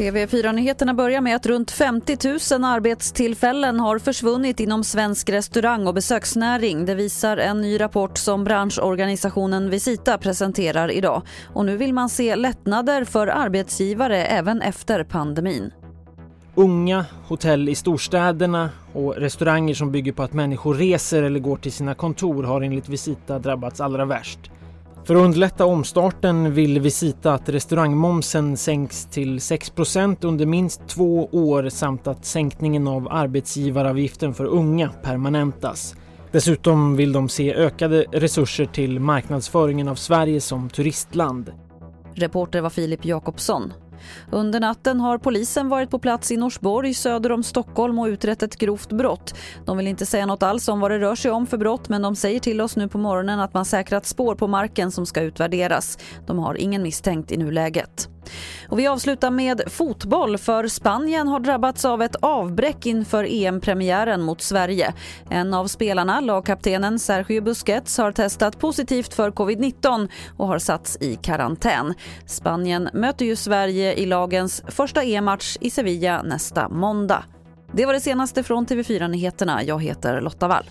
TV4-nyheterna börjar med att runt 50 000 arbetstillfällen har försvunnit inom svensk restaurang och besöksnäring. Det visar en ny rapport som branschorganisationen Visita presenterar idag. Och nu vill man se lättnader för arbetsgivare även efter pandemin. Unga, hotell i storstäderna och restauranger som bygger på att människor reser eller går till sina kontor har enligt Visita drabbats allra värst. För att underlätta omstarten vill Visita att restaurangmomsen sänks till 6% under minst två år samt att sänkningen av arbetsgivaravgiften för unga permanentas. Dessutom vill de se ökade resurser till marknadsföringen av Sverige som turistland. Reporter var Filip Jakobsson. Under natten har polisen varit på plats i Norsborg söder om Stockholm och utrett ett grovt brott. De vill inte säga något alls om vad det rör sig om för brott men de säger till oss nu på morgonen att man säkrat spår på marken som ska utvärderas. De har ingen misstänkt i nuläget. Och vi avslutar med fotboll för Spanien har drabbats av ett avbräck inför EM-premiären mot Sverige. En av spelarna, lagkaptenen Sergio Busquets, har testat positivt för covid-19 och har satts i karantän. Spanien möter ju Sverige i lagens första EM-match i Sevilla nästa måndag. Det var det senaste från TV4 Nyheterna. Jag heter Lotta Wall.